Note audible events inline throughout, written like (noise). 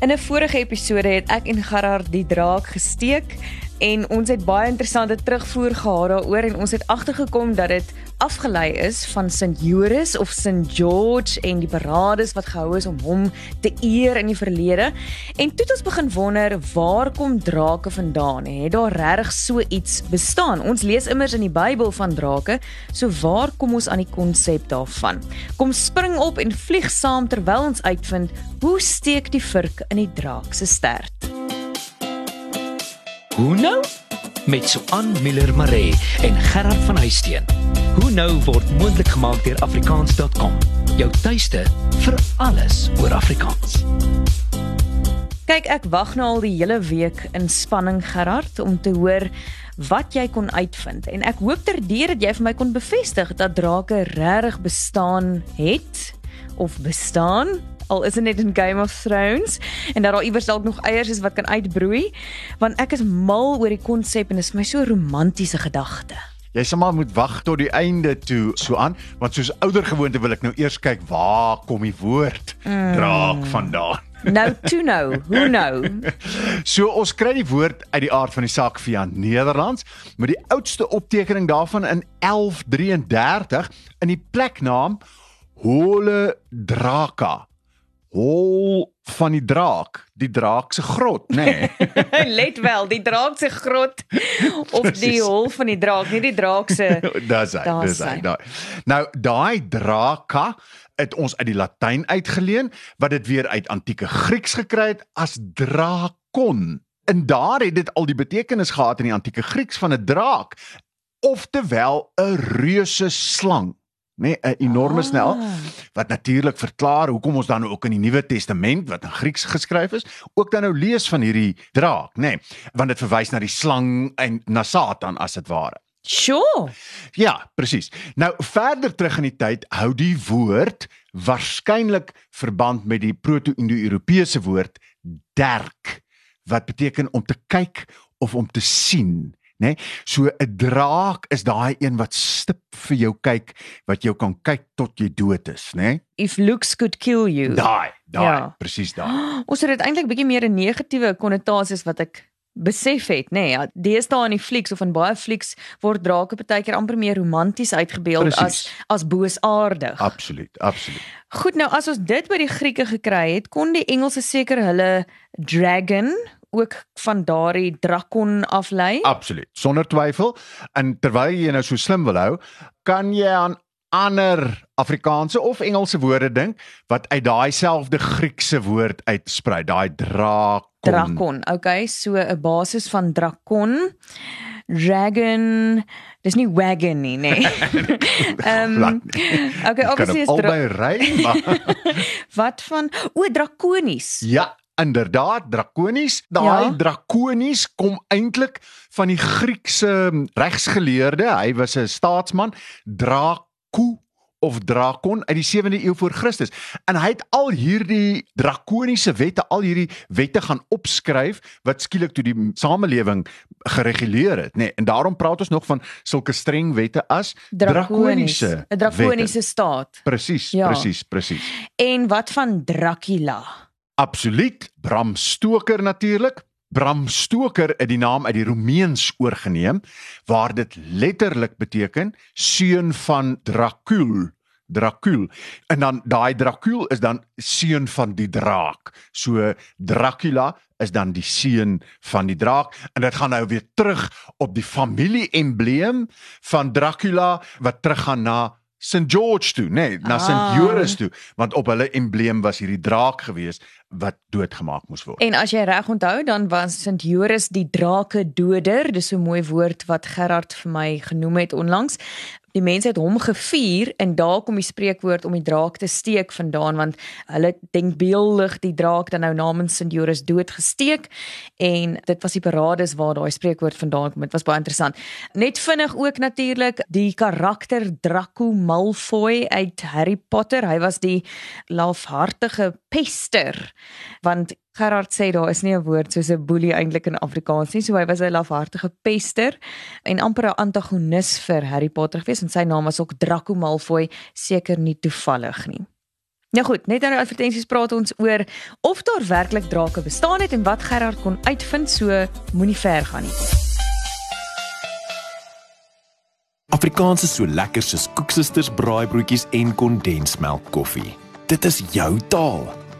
In 'n vorige episode het ek en Gerard die draak gesteek en ons het baie interessante terugvoer gehad daaroor en ons het agtergekom dat dit afgelei is van St Joris of St George en die parades wat gehou is om hom te eer in die verlede. En toe het ons begin wonder waar kom drake vandaan? Het daar regtig so iets bestaan? Ons lees immers in die Bybel van drake, so waar kom ons aan die konsep daarvan? Kom spring op en vlieg saam terwyl ons uitvind Hoe steek die vurk in die draak se stert? Hoe nou? Met Suan Miller Maree en Gerard van Huisteen. Hoe nou word moontlik gemaak deur afrikaans.com. Jou tuiste vir alles oor Afrikaans. Kyk, ek wag nou al die hele week in spanning Gerard om te hoor wat jy kon uitvind en ek hoop terdeer dat jy vir my kon bevestig dat drake regtig bestaan het of bestaan al is dit net in Game of Thrones en dat daar iewers dalk nog eiers is wat kan uitbroei want ek is mal oor die konsep en dit is my so romantiese gedagte. Jy sê maar moet wag tot die einde toe so aan want soos ouer gewoonte wil ek nou eers kyk waar kom die woord mm. draak vandaan. Nou toe nou, hoe nou? (laughs) So ons kry die woord uit die aard van die saak via Nederlands, met die oudste optekening daarvan in 1133 in die pleknaam Hole Draka hol van die draak, die draak se grot, nê? Nee. (laughs) Let wel, die draak se grot of die hol van die draak, nie die draak se. (laughs) Dis hy, dis hy. Nou, daai draka het ons uit die Latyn uitgeleen wat dit weer uit antieke Grieks gekry het as drakon. En daar het dit al die betekenis gehad in die antieke Grieks van 'n draak, oftewel 'n reuse slang nê, nee, 'n enorme ah. snel wat natuurlik verklaar hoekom ons dan ook in die Nuwe Testament wat in Grieks geskryf is, ook dan nou lees van hierdie draak, nê, nee, want dit verwys na die slang en na Satan as dit ware. Sjoe. Ja, presies. Nou verder terug in die tyd hou die woord waarskynlik verband met die proto-indo-europese woord derk wat beteken om te kyk of om te sien nê? Nee? So 'n draak is daai een wat stip vir jou kyk, wat jou kan kyk tot jy dood is, nê? Nee? If looks could kill you. Daai, daai, ja. presies daai. (gasps) Ons het dit eintlik bietjie meer 'n negatiewe konnotasies wat ek besef het, nê, nee, ja, deesdae in die flieks of in baie flieks word drake partykeer amper meer romanties uitgebeeld Precies. as as boosaardig. Absoluut, absoluut. Goed, nou as ons dit by die Grieke gekry het, kon die Engelse seker hulle dragon ook van daardie drakon aflei? Absoluut, sonder twyfel. En terwyl jy nou so slim wil hou, kan jy aan ander Afrikaanse of Engelse woorde dink wat uit daai selfde Griekse woord uitsprei, daai drakon. Drakon, okay, so 'n basis van drakon. Dragon, dis nie wagon nie, nê. Nee. (laughs) Ehm um, Okay, obviously is albei ry, maar (laughs) wat van o, drakonies. Ja, inderdaad drakonies. Daai ja. drakonies kom eintlik van die Griekse regsgeleerde. Hy was 'n staatsman, Draku of Drakon uit die 7de eeu voor Christus. En hy het al hierdie drakoniese wette, al hierdie wette gaan opskryf wat skielik toe die samelewing gereguleer het, nê. Nee, en daarom praat ons nog van sulke streng wette as drakoniese, 'n drakoniese staat. Presies, ja. presies, presies. En wat van Dracula? Absoluut, Bram Stoker natuurlik. Bram Stoker het die naam uit die Romeins oorgeneem waar dit letterlik beteken seun van Dracul. Dracul. En dan daai Dracul is dan seun van die draak. So Dracula is dan die seun van die draak en dit gaan nou weer terug op die familie embleem van Dracula wat teruggaan na St George toe, nê, nee, na ah. St Joris toe, want op hulle embleem was hierdie draak gewees wat doodgemaak moes word. En as jy reg onthou, dan was St Joris die drake doder. Dis so 'n mooi woord wat Gerard vir my genoem het onlangs die mense het hom gevier en daar kom die spreekwoord om die draak te steek vandaan want hulle dink beeldig die draak dan nou namens Sint Joris dood gesteek en dit was die parades waar daai spreekwoord vandaan kom. Dit was baie interessant. Net vinnig ook natuurlik die karakter Draco Malfoy uit Harry Potter. Hy was die laafhartige pester want Gerard sê daar is nie 'n woord soos 'n boelie eintlik in Afrikaans nie. So hy was 'n lafhartige pester en amper 'n antagonis vir Harry Potter gewees en sy naam was ook Draco Malfoy, seker nie toevallig nie. Nou goed, net die advertensies praat ons oor of daar werklik drake bestaan het en wat Gerard kon uitvind, so moenie ver gaan nie. Afrikaans is so lekker soos koeksisters, braaibroodjies en kondensmelk koffie. Dit is jou taal.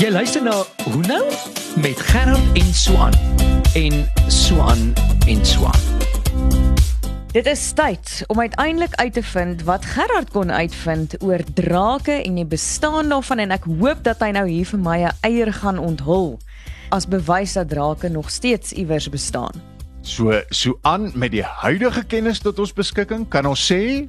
Jy luister na Hoe nou met Gerard en Swan en Swan en Swan. Dit is tyd om uiteindelik uit te vind wat Gerard kon uitvind oor drake en die bestaan daarvan en ek hoop dat hy nou hier vir my 'n eier gaan onthul as bewys dat drake nog steeds iewers bestaan. So so aan met die huidige kennis tot ons beskikking, kan ons sê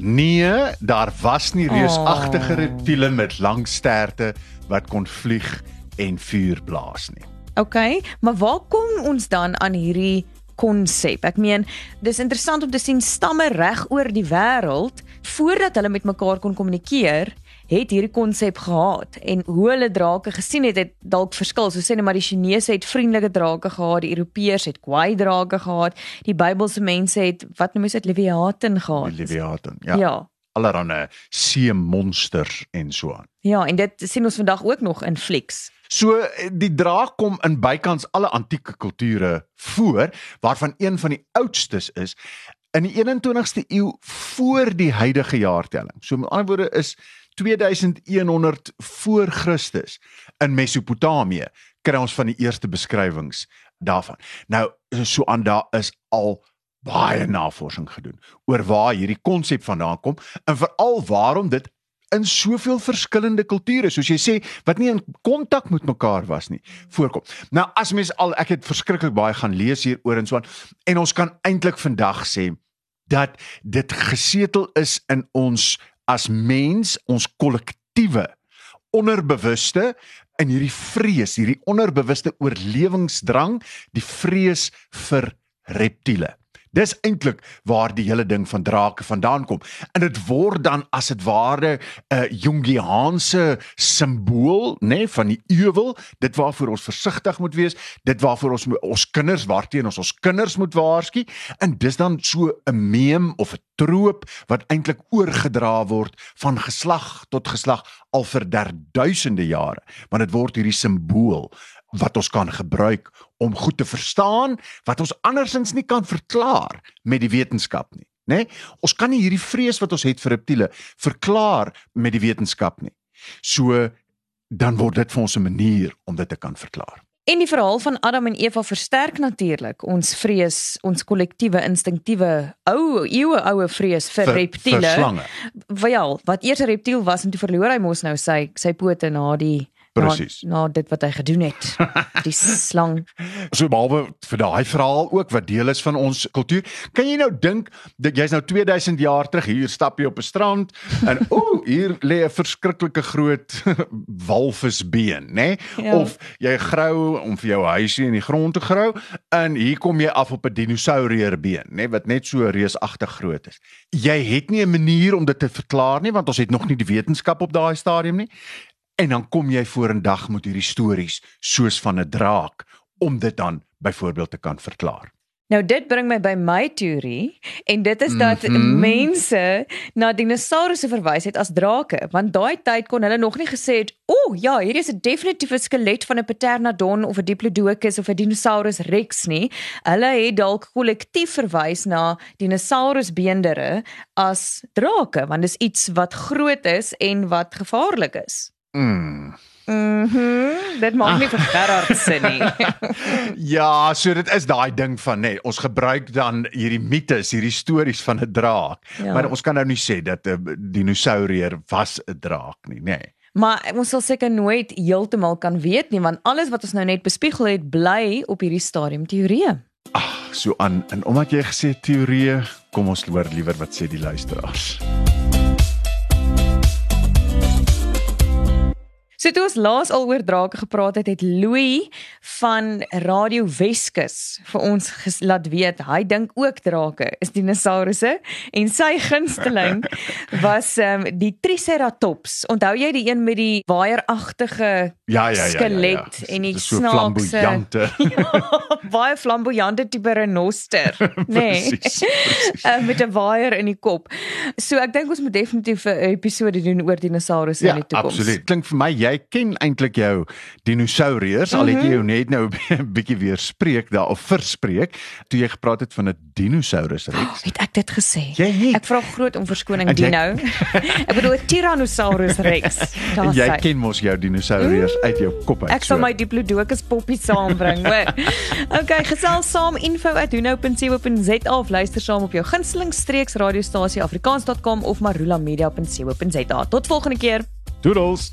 nee, daar was nie reusagtige Oh. reptiele met lang sterte wat kon vlieg en vuur blaas nie. OK, maar waar kom ons dan aan hierdie konsep? Ek meen, dis interessant om te sien stamme reg oor die wêreld voordat hulle met mekaar kon kommunikeer, het hierdie konsep gehad en hoe hulle drake gesien het het dalk verskil. So sê net maar die Chinese het vriendelike drake gehad, die Europeërs het kwaai drake gehad, die Bybelse mense het wat noem jy dit Leviathan gehad. Die Leviathan, ja. Ja. Allerhande see-monsters en so aan. Ja, en dit sien ons vandag ook nog in flieks. So die draak kom in bykans alle antieke kulture voor waarvan een van die oudstes is in die 21ste eeu voor die huidige jaartelling. So met ander woorde is 2100 voor Christus in Mesopotamië kry ons van die eerste beskrywings daarvan. Nou so aan daar is al baie navorsing gedoen oor waar hierdie konsep vandaan kom en veral waarom dit in soveel verskillende kulture soos jy sê wat nie in kontak met mekaar was nie voorkom. Nou as mens al ek het verskriklik baie gaan lees hieroor en so aan en ons kan eintlik vandag sê dat dit gesetel is in ons as mens, ons kollektiewe onderbewuste in hierdie vrees, hierdie onderbewuste oorlewingsdrang, die vrees vir reptiele. Dis eintlik waar die hele ding van drake vandaan kom. En dit word dan as dit ware 'n uh, Jungiaanse simbool, nê, nee, van die ewel, dit waarvoor ons versigtig moet wees, dit waarvoor ons ons kinders waarteen ons ons kinders moet waarsku, en dis dan so 'n meme of 'n troop wat eintlik oorgedra word van geslag tot geslag al vir derduisende jare, want dit word hierdie simbool wat ons kan gebruik om goed te verstaan wat ons andersins nie kan verklaar met die wetenskap nie, né? Nee? Ons kan nie hierdie vrees wat ons het vir reptiele verklaar met die wetenskap nie. So dan word dit vir ons 'n manier om dit te kan verklaar. En die verhaal van Adam en Eva versterk natuurlik ons vrees, ons kollektiewe instinktiewe ou eeue oue vrees vir, vir reptiele. vir slange. Wel, wat eers 'n reptiel was en toe verloor hy mos nou sy sy pote na die Presies. Na, na dit wat hy gedoen het. Die slang. (laughs) So behalwe vir daai verhaal ook wat deel is van ons kultuur. Kan jy nou dink dat jy's nou 2000 jaar terug hier stap jy op 'n strand en (laughs) ooh, hier lê 'n verskriklike groot (laughs) walvisbeen, nê? Ja. Nee? Of jy grou om vir jou huisie in die grond te grou en hier kom jy af op 'n dinosourierbeen, nê, nee? wat net so reusagtig groot is. Jy het nie 'n manier om dit te verklaar nie want ons het nog nie die wetenskap op daai stadium nie. En dan kom jy vorendag met hierdie stories soos van 'n draak om dit dan byvoorbeeld te kan verklaar. Nou dit bring my by my teorie en dit is dat mm. -hmm. mense na dinosourusse verwys het as drake want daai tyd kon hulle nog nie gesê het o oh, ja hier is 'n definitiewe skelet van 'n Pteranodon of 'n Diplodocus of 'n Dinosaurus rex nie hulle het dalk kollektief verwys na dinosaurusbeendere as drake want dis iets wat groot is en wat gevaarlik is Mm. Mhm dit maak nie vir Gerard sin nie (laughs) Ja, so dit is daai ding van nê, nee, ons gebruik dan hierdie mites, hierdie stories van 'n draak. Ja. Maar ons kan nou nie sê dat 'n dinosourier was 'n draak nie, nê. Nee. Maar ons sal seker nooit heeltemal kan weet nie want alles wat ons nou net bespiegel het bly op hierdie stadium teorieë. Ag, so aan en omdat jy gesê teorieë, kom ons hoor liewer wat sê die luisteraars. So toe ons laas al oor drake gepraat het, het Louis van Radio Weskus vir ons laat weet hy dink ook drake is dinosourusse en sy gunsteling (laughs) was um, die Triceratops. Onthou jy die een met die waaieragtige Ja ja ja. ja, skelet ja. en die so snaakse (laughs) ja, baie flamboyante tipe renoster, (laughs) nê? Nee. Uh, met 'n waier in die kop. So ek dink ons moet definitief 'n episode doen oor dinosourusse Ja, in die toekoms. absoluut. Klink vir my jy ken eintlik jou dinosauriërs al Mhm. het jy jou net nou (laughs) 'n bietjie weer spreek daar of verspreek toe jy gepraat het van 'n dinosaurus reeks. Het ek dit gesê? Jy het. Ek vra groot om verskoning En jy- Dino. (laughs) ek bedoel 'n Tyrannosaurus Rex. En Daar jy sê. ken mos jou dinosauriërs uit jou kop uit. Ek sal so. my Diplodocus poppie saambring, hoor. Okay, gesels saam info@hunou.co.za of luister saam op jou gunsteling streeks radiostasie afrikaans.com of marulamedia.co.za. Tot volgende keer. Doodles.